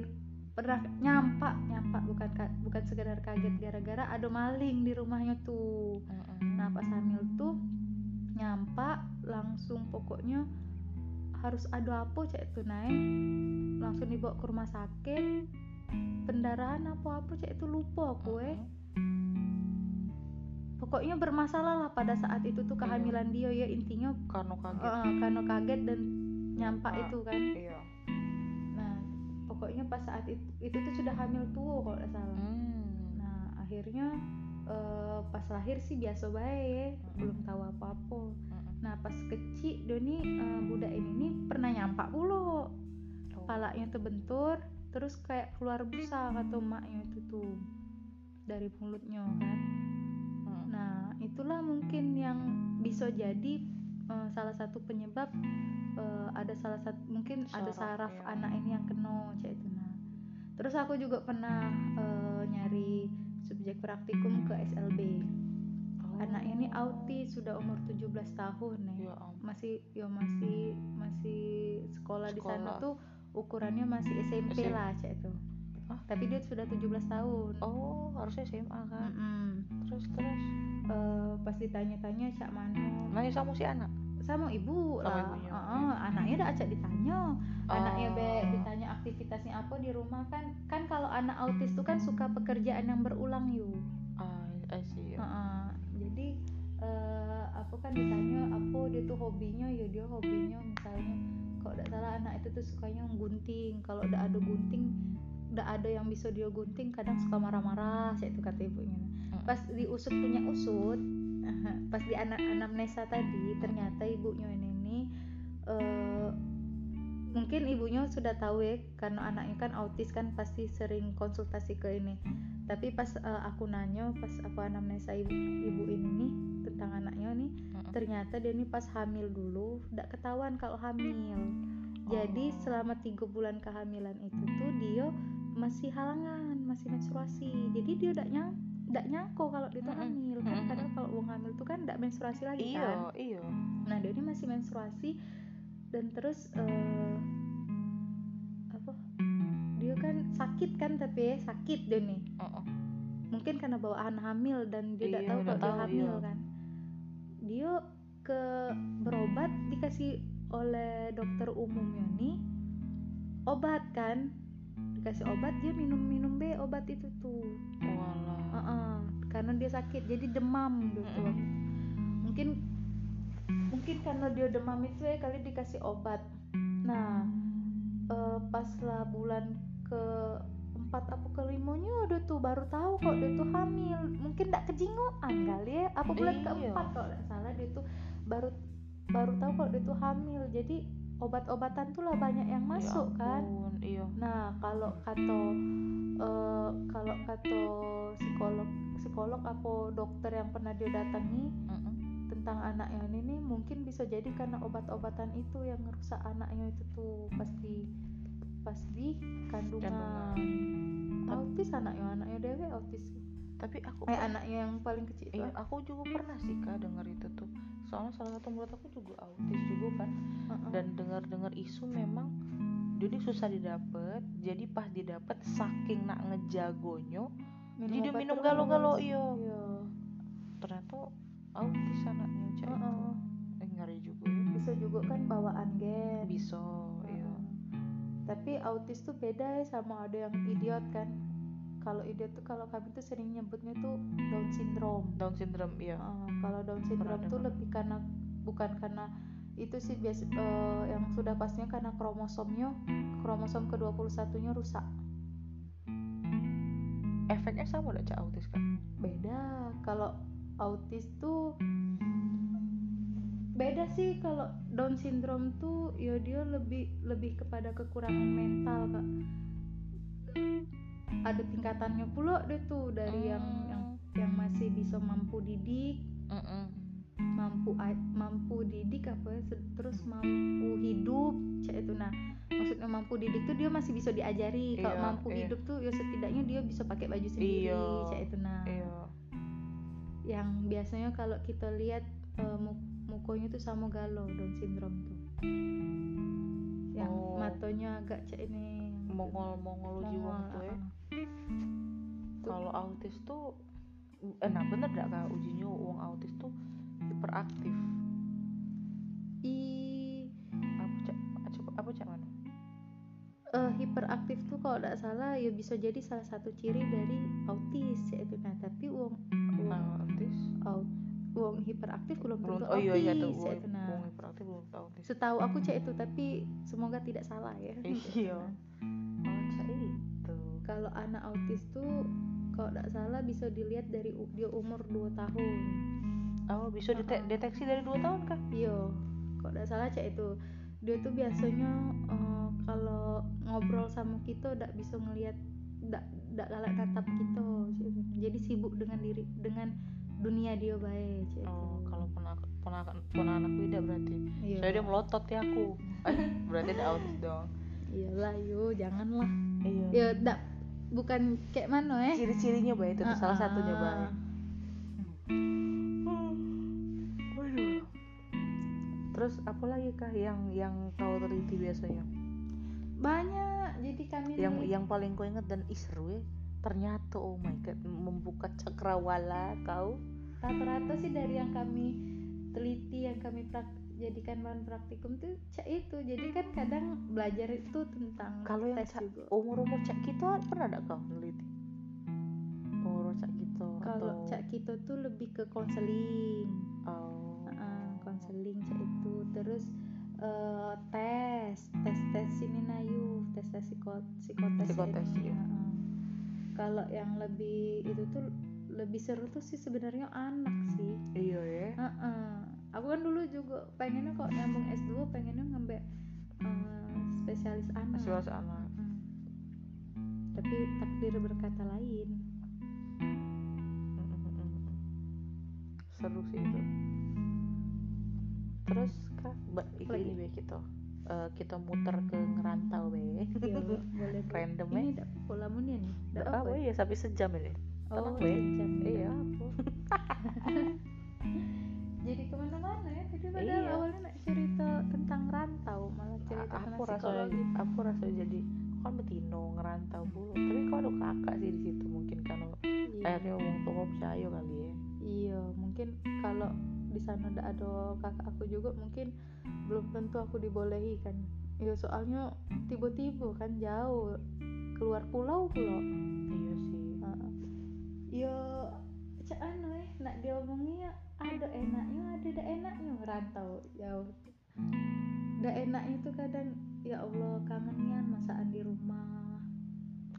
pernah nyampak nyampak bukan ka- bukan sekedar kaget gara-gara ada maling di rumahnya tuh Mm-mm. Nah pas hamil tuh nyampak langsung pokoknya harus ada apa cek itu naik langsung dibawa ke rumah sakit pendarahan apa apa cek itu lupa aku eh pokoknya bermasalah lah pada saat itu tuh Iya. kehamilan dia ya intinya karena kaget eh, karena kaget dan nyampak Ah. itu kan iya nah pokoknya pas saat itu itu tuh sudah hamil tuh kalau nggak salah hmm. nah akhirnya eh, pas lahir sih biasa baik belum tahu apa-apa Mm-mm. Nah pas kecil Doni eh, budak ini nih pernah nyampak pula Oh. palanya terbentur terus kayak keluar busa kata maknya itu tuh dari mulutnya kan Mm. nah itulah mungkin yang bisa jadi eh, salah satu penyebab eh, ada salah satu mungkin ada Saraf, ya. anak ini yang kena cek itu nah terus aku juga pernah eh, nyari subjek praktikum ke SLB anak ini Oh. autis sudah umur 17 tahun nih ya ampun. masih ya masih masih sekolah, di sana Sekolah. tuh ukurannya masih SMP, SMP. lah cek itu Hah? tapi dia sudah 17 tahun oh harusnya SMA kan Mm-mm. terus terus Eh, pas ditanya-tanya cak mana nanya sama si anak sama ibu Sama lah ibunya. Heeh, anaknya udah acak ditanya anaknya be Oh. ditanya aktivitasnya apa di rumah kan kan kalau anak autis tuh kan suka pekerjaan yang berulang yuk ah I see ya. Heeh, jadi eh, apa kan ditanya apa dia tuh hobinya? Ya dia hobinya misalnya kalau tidak salah anak itu tuh sukanya gunting. Kalau udah ada gunting udah ada yang bisa dia gunting kadang suka marah-marah saya itu kata ibunya. Mm. pas diusut punya usut pas di anak anamnesa tadi ternyata ibunya ini nih eh, mungkin ibunya sudah tahu ya karena anaknya kan autis kan pasti sering konsultasi ke ini tapi pas eh, aku nanya pas aku anamnesa ibu, ibu ini nih tentang anaknya nih Mm-mm. ternyata dia nih pas hamil dulu tidak ketahuan kalau hamil jadi Oh. selama tiga bulan kehamilan itu tuh dia masih halangan masih menstruasi jadi dia tidak nyang tidak nyangko kalau dia tuh Mm-mm. hamil kan Mm-mm. kadang kalau uang hamil tuh kan tidak menstruasi lagi kan iya iya nah dia ini masih menstruasi dan terus apa dia kan sakit kan tapi ya, sakit dia nih. Oh, oh. mungkin karena bawaan hamil dan dia tidak Iya, tahu kalau dia hamil iya. kan. Dia ke berobat dikasih oleh dokter umumnya nih obat kan. Dikasih obat dia minum minum be obat itu tuh. Walah. Heeh, karena dia sakit jadi demam gitu. Mm-mm. mungkin mungkin karena dia demam itu ya kali dikasih obat. Nah eh, pas lah bulan ke empat apa kelimanya udah tuh baru tahu kok dia tuh hamil. Mungkin tidak kejingoan kali ya apa bulan Iya. keempat kalau salah dia tuh baru baru tahu kalau dia tuh hamil. Jadi obat-obatan tuh lah banyak yang Ya masuk kan. ampun, iya. Nah, kalau kata eh, kalau kata psikolog psikolog apa dokter yang pernah dia datangi Mm-mm. tentang anaknya ini nih mungkin bisa jadi karena obat-obatan itu yang ngerusak anaknya itu tuh. Pasti pas di kandungan. Kandungan. Autis anaknya anaknya dewe autis. tapi aku Eh anaknya yang paling kecil. Iya, aku juga pernah sih kak dengar itu tuh. Soalnya salah satu murid aku juga autis juga kan. Heeh. Dan dengar-dengar isu memang jadi susah didapat. Jadi pas didapat saking nak ngejagonyo, jadi dia minum galo-galo iyo. Iya. Ternyata autis anaknya cak itu. Heeh. Eh, ngeri juga ya. Bisa juga kan bawaan gen. Bisa. Tapi autis tuh beda ya sama ada yang idiot kan. Kalau idiot tuh kalau kami tuh sering nyebutnya tuh Down syndrome. Down syndrome, iya. Heeh, kalau Down syndrome tuh dengar. lebih karena bukan karena itu sih biasa eh, yang sudah pastinya karena kromosomnya kromosom ke-21-nya rusak. Efeknya sama gak cak autis kan? Beda. Kalau autis tuh beda sih kalau Down syndrome tuh ya dia lebih lebih kepada kekurangan mental kak ada tingkatannya pula deh tuh dari yang yang yang masih bisa mampu didik Mm-mm. mampu a- mampu didik apa ya, terus mampu hidup cak itu nah maksudnya mampu didik tuh dia masih bisa diajari kalau Iya, mampu iya. hidup tuh ya setidaknya dia bisa pakai baju sendiri Iya. cak itu nah Iya. yang biasanya kalau kita lihat eh, mu- mukanya tuh sama galau Down syndrome tuh. Yang Oh. matanya agak cak ini. Yang Mongol-mongol jiwa mongol, tuh ya. ah. Kalau autis tuh eh, nah bener gak kak ujinya uang autis tuh hiperaktif? I apa cak apa, apa cak mana? Eh, hiperaktif tuh kalau tidak salah ya bisa jadi salah satu ciri dari autis yaitu nah tapi uang uang autis? Out wong hiperaktif belum tentu oh iya iya tuh cek itu, nah. wong hiperaktif belum tahu setahu aku cek itu tapi semoga tidak salah ya. Iya. Oh cak itu. Kalau anak autis tuh kalau tidak salah bisa dilihat dari dia umur 2 tahun. Oh bisa dete- Uh-uh. deteksi dari dua tahun kah? Iya. Kalau tidak salah cek itu. Dia tuh biasanya eh, kalau ngobrol sama kita tidak bisa ngelihat tidak tidak galak natap kita cek jadi sibuk dengan diri dengan dunia dia baik oh kalau ponak ponakan ponakan aku tidak berarti. Iya saya dia melotot ya aku. Eh, berarti ada autis dong. Iyalah yo janganlah. Iya. Ya tidak bukan kayak mana eh. Ciri-cirinya baik itu tuh, salah Uh-uh. satunya baik Waduh. Terus apa lagi kah yang yang kau teliti biasanya? banyak jadi kami Yang nih- yang paling kau ingat dan ih seru ya. Ternyata oh my god membuka cakrawala kau. rata-rata sih dari yang kami teliti yang kami prak- jadikan bahan praktikum tuh cak itu. Jadi kan kadang belajar itu tentang Kalau yang cak, juga. umur umur cak kita pernah ada kau neliti? Umur cak kita kalau atau cak kita tuh lebih ke konseling. Oh, konseling cak itu. Terus eh, tes tes tes ini nayu tes tes psiko psikotes Psikotes, heeh. Kalau yang lebih itu tuh lebih seru tuh sih sebenarnya anak sih iya ya. Heeh. Aku kan dulu juga pengennya kok nyambung S2 pengennya ngambil eh, spesialis anak. Spesialis anak. Heeh. Tapi takdir berkata lain. Seru sih itu. Terus kak, Lagi? ini kita. Eh, kita muter ke ngerantau be. Iya, boleh. Random Ini ya. dak pola munia nih. Dak apa? oh iya sampai sejam ini. Oh, tenang, Be. sejam. Iya. apa. Jadi ke mana-mana ya. Jadi padahal Iya. awalnya nak cerita tentang rantau, malah cerita aku tentang rasa psikologi. aku rasa jadi kan betino ngerantau dulu tapi kau ada kakak sih di situ mungkin kan Iya. akhirnya ngomong tuh percaya kali ya Iya, mungkin kalau di sana ada ada kakak aku juga mungkin belum tentu aku dibolehi kan. Ya soalnya tiba-tiba kan jauh keluar pulau pulau. iya sih Heeh. Ya cak anu eh nak diomongnya ada enaknya ada tidak enaknya ngerantau jauh. Tidak enaknya tuh kadang ya Allah kangennya masakan di rumah.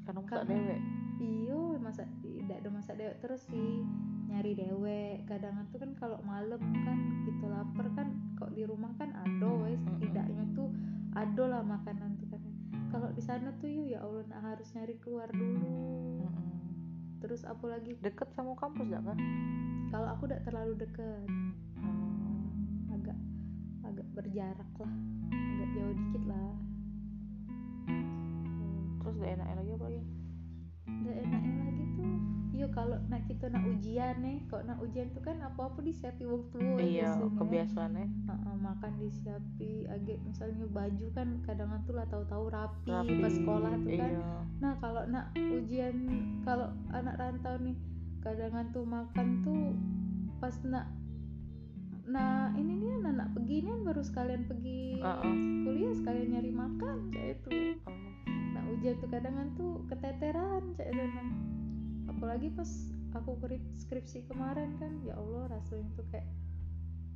karena masa Kangen. dewek iyo masa tidak ada masa dewek terus sih nyari dewek kadang tuh kan kalau malam kan gitu lapar kan kok di rumah kan ada wes tidaknya tuh ada lah makanan tuh kan. Kalau di sana tuh yuk ya Allah nah harus nyari keluar dulu. Mm-mm. terus apalagi deket sama kampus gak kan kalau aku udah terlalu deket. Hmm. agak agak berjarak lah. Agak jauh dikit lah. Terus gak enaknya lagi apa lagi? Udah enaknya lagi Iya kalau nak kita nak ujian nih Kalau nak ujian tuh kan apa-apa disiapi wong tua iya biasanya. kebiasaannya Heeh, makan disiapi agak misalnya baju kan kadang tuh lah tahu-tahu rapi, rapi pas sekolah tuh kan iya nah kalau nak ujian kalau anak rantau nih kadang tuh makan tuh pas nak nah ini nih anak beginian baru sekalian pergi Heeh. kuliah sekalian nyari makan kayak itu Oh. nah ujian tuh kadang tuh keteteran cak Dona apalagi pas aku krip- skripsi kemarin kan ya Allah rasanya tuh kayak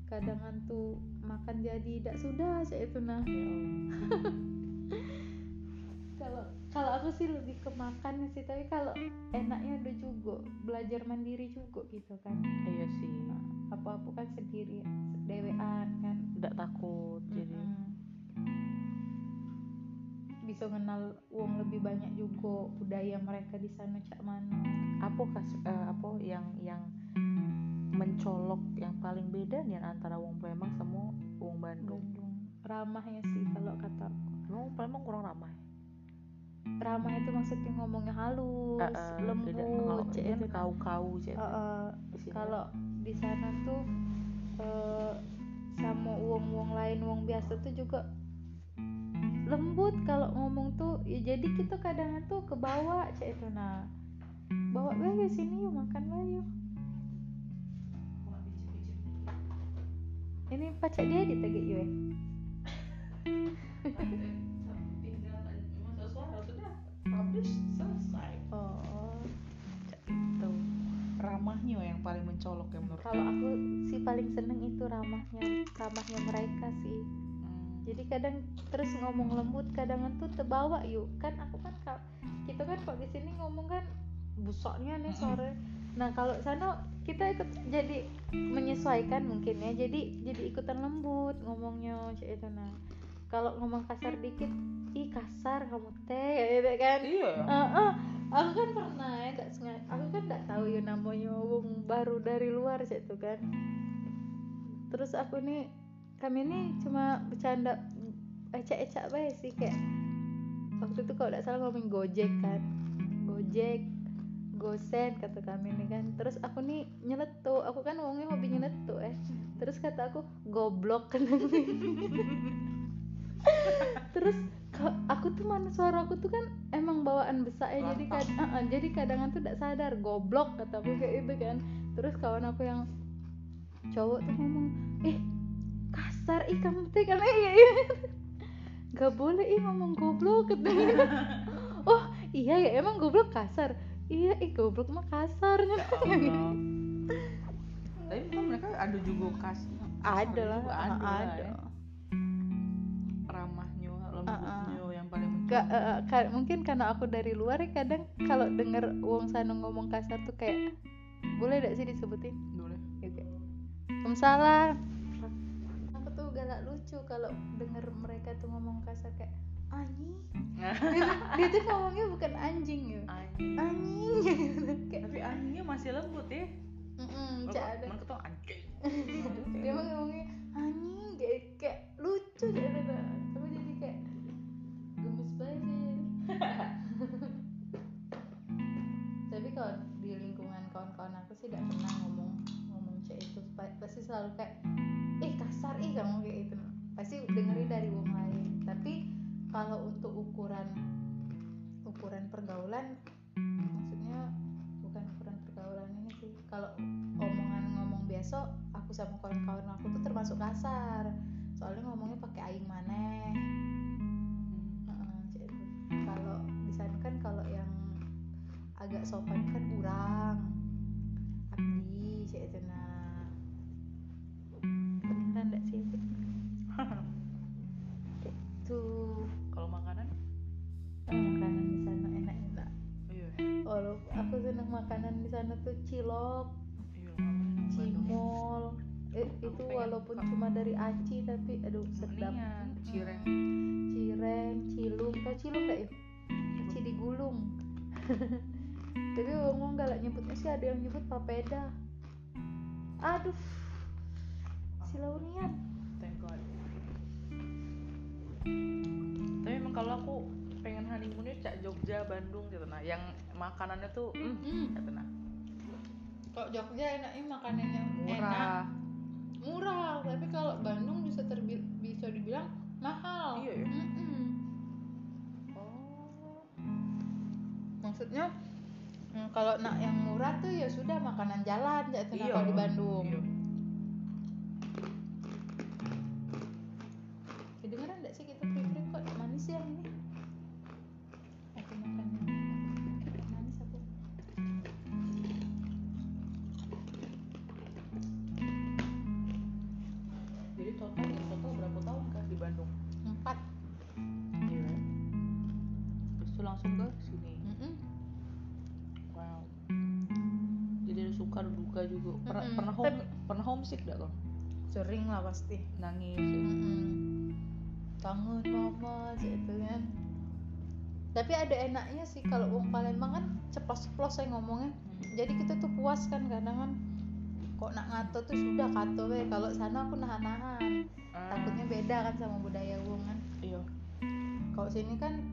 kadangan tuh makan jadi tidak sudah cak itu nah Ya Allah. kalau kalau aku sih lebih ke makan sih tapi kalau enaknya ada juga belajar mandiri juga gitu kan iya sih apa apa kan sendiri dewean kan tidak takut jadi Mm-mm. Bisa kenal uang lebih banyak juga budaya mereka di sana cak mana apa kas eh, apa yang yang mencolok yang paling beda nih antara wong Palembang sama wong Bandung? Bandung. Ramahnya sih kalau kata wong Palembang kurang ramah? Ramah itu maksudnya ngomongnya halus Eh, eh, lembut kan itu nah. kau kau sini. kalau di sana tuh eh, sama uang-uang lain uang biasa tuh juga lembut kalau ngomong tuh ya jadi kita kadang tuh ke bawah cek itu. Nah bawa bae sini yuk makan bae yuk. Ini pacak dia di tagih yuk masuk suara sudah publish selesai oh itu ramahnya yang paling mencolok ya menurut kalau aku sih paling seneng itu ramahnya ramahnya mereka sih. Jadi kadang terus ngomong lembut kadang tuh terbawa yuk. Kan aku kan kita kan kok di sini ngomong kan busoknya nih sore. Nah kalau sana kita ikut jadi menyesuaikan mungkin ya. Jadi jadi ikutan lembut ngomongnya cek itu nah kalau ngomong kasar dikit ih kasar kamu teh gitu kan? Iya. Ya Ah, ah. aku kan pernah ya nggak sengaja aku kan nggak tahu ya namanya wong baru dari luar sih itu kan. Terus aku nih kami ini cuma bercanda ecak-ecak baik sih kayak waktu itu kalau nggak salah ngomong gojek kan. Gojek gosen kata kami nih kan. Terus aku nih nyeletuk aku kan ngomongnya hobi nyeletuk eh. Terus kata aku goblok kan terus aku tuh mana suara aku tuh kan emang bawaan besar ya jadi kad ah, ah, jadi kadang tuh tidak sadar goblok kata aku kayak itu kan. Terus kawan aku yang cowok tuh ngomong eh kasar ih kamu teh kan eh iya, iya. gak boleh ih ngomong goblok. Katanya oh iya ya emang goblok kasar? Iya ih goblok mah kasar Ya tapi mereka ada juga kas ada lah juga ah, ada, lah ada. ya. ramahnya lembutnya yang paling Gak, mencolok eh, ka- mungkin karena aku dari luar ya kadang kalau denger wong sana ngomong kasar tuh kayak boleh gak sih disebutin? Boleh. Gitu Waalaikumsalam. aku tuh galak lucu kalau denger mereka tuh ngomong kasar kayak anjing. Dia, tuh- dia tuh ngomongnya bukan anjing ya. Anjing. Anjing. Kayak tapi anjingnya masih lembut ya. Mm ada. mereka tuh anjing. Dia mah ngomongnya anjing kayak kayak lucu jadi ada aku jadi kayak gemes banget tapi kalau di lingkungan kawan-kawan aku sih tidak pernah ngomong ngomong cek itu. Pa- pasti selalu kayak eh kasar ih kamu kayak itu pasti dengerin dari wong lain. Tapi kalau untuk ukuran ukuran pergaulan maksudnya bukan ukuran pergaulan ini sih. Kalau omongan ngomong biasa aku sama kawan-kawan aku tuh termasuk kasar. Soalnya ngomongnya pakai aing itu. kalau di kan kalau yang agak sopan kan urang abdi cek itu nah enggak sih. Itu kalau makanan? Makanan di sana enak-enak iya. Oh aku seneng makanan di sana tuh cilok iya cimol. Eh, itu walaupun buka. cuma dari aci tapi aduh sedap. cireng. cireng cilung. Tau cilung gak ya? Aci digulung tapi ngomong galak nyebutnya sih ada yang nyebut papeda. Aduh silaunian thank god. Tapi emang kalau aku pengen honeymoonnya cak Jogja Bandung gitu nah. Yang makanannya tuh mm, Hmm. gitu nah. Kok Jogja enaknya makanannya enak? Murah. Murah tapi kalau Bandung bisa terbi- bisa dibilang mahal. Iya ya? Mm-mm. oh. Maksudnya mm, kalau nak yang murah tuh ya sudah makanan jalan ya kalau di Bandung. Iya nggak sih kita print kok manis ya ini? Aku makan manis aku jadi total total berapa tahun kah di Bandung? Empat. Iya. Terus tuh langsung ke sini? Mm-mm. wow. Jadi ada suka ada duka juga. Pernah Mm-mm. pernah home Tapi- pernah homesick gak kau sering lah pasti. Nangis. Ya? Mm-mm. Kangen mama sih itu kan. Tapi ada enaknya sih kalau wong Palembang kan ceplos-ceplos saya ngomongnya. Jadi kita tuh puas kan kadang kan. Kok nak ngato tuh sudah kato we kalau sana aku nahan-nahan. Ah, takutnya beda kan sama budaya wong kan. Iya. Kalau sini kan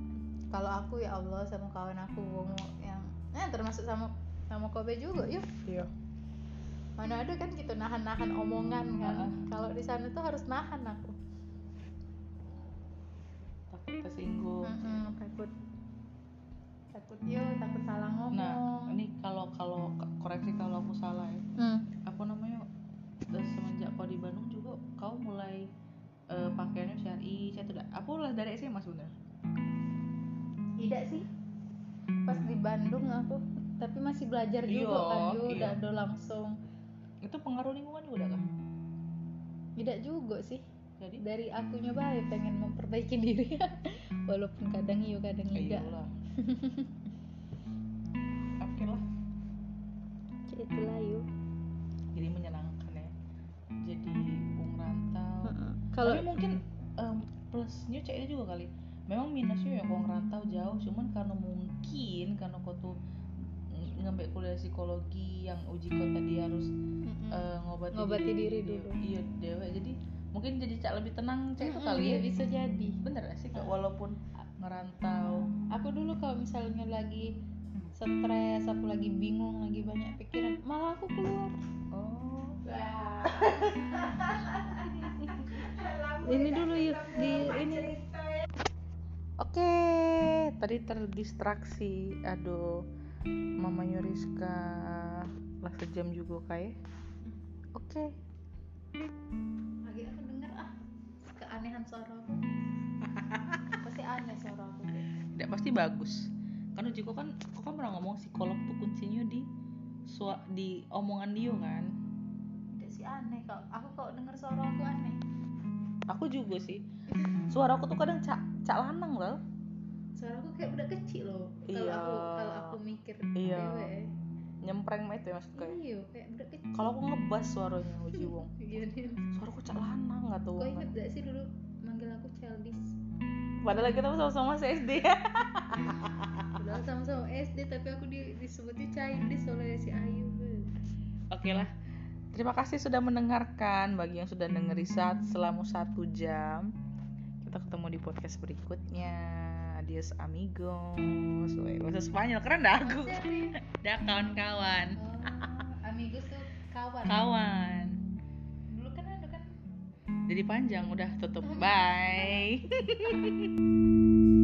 kalau aku ya Allah sama kawan aku wong yang eh termasuk sama sama Kobe juga yuk. Iya. Mana ada kan kita nahan-nahan omongan kan. Ah. kalau di sana tuh harus nahan aku takut kesinggung Mm-mm, takut. Takut yo takut salah ngomong. Nah ini kalau kalau koreksi kalau aku salah ya. Hmm. apa namanya eh, semenjak kau di Bandung juga kau mulai eh, pakaiannya syari saya tidak aku lah dari SMA sebenarnya. Tidak sih. Pas di Bandung aku tapi masih belajar Iya, juga kan. Yo iya. udah udah langsung. Itu pengaruh lingkungan juga kan tidak juga sih jadi dari akunya baik pengen memperbaiki diri. Walaupun kadang iya kadang ya enggak. iyalah oke lah. Ya, itulah yuk. Jadi menyenangkan ya. Jadi bung rantau. Kalau tapi mungkin em, plusnya ceknya juga kali. Memang minusnya ya kalau ngerantau jauh. Cuman karena mungkin karena kau tuh ng- ngambil kuliah psikologi yang uji kau tadi harus Mm-mm. eh, ngobati, Ngobati diri dia- dulu. iya mungkin jadi cak lebih tenang cek itu kali ya bisa jadi. Bener gak sih Kak? walaupun ngerantau. Aku dulu kalau misalnya lagi stres aku lagi bingung lagi banyak pikiran malah aku keluar. Oh. Ini dulu yuk di ini. Oke, tadi terdistraksi. Aduh, mamanya Rizka lah sejam juga kayak. Oke, lagi aku denger ah keanehan suara aku pasti aneh suara aku tidak pasti bagus. Kan uji kok kan, kok kan pernah ngomong psikolog tuh kuncinya di sua, di omongan dia kan. tidak sih aneh kalau aku kalau denger suara aku aneh Aku juga sih. Suara aku tuh kadang cak cak lanang loh. suara aku kayak udah kecil loh kalau Iya. aku kalau aku mikir Iya. dewe Nyempreng mah itu ya maksud kayak. iya kayak Kalau aku ngebas suaranya uji wong. iya Din. Suaraku cak lanang nggak tahu. kau inget gak sih dulu manggil aku childish Padahal kita sama-sama SD ya. Padahal sama-sama SD tapi aku di, disebutnya childish oleh si Ayu. Oke lah. Terima kasih sudah mendengarkan. Bagi yang sudah dengeri saat selama satu jam, kita ketemu di podcast berikutnya. Adios amigos. Weh, bahasa Spanyol keren dah aku. Dah kawan-kawan. Oh, amigos tuh kawan. Kawan. Dulu kan ada kan Jadi panjang udah tutup. Bye.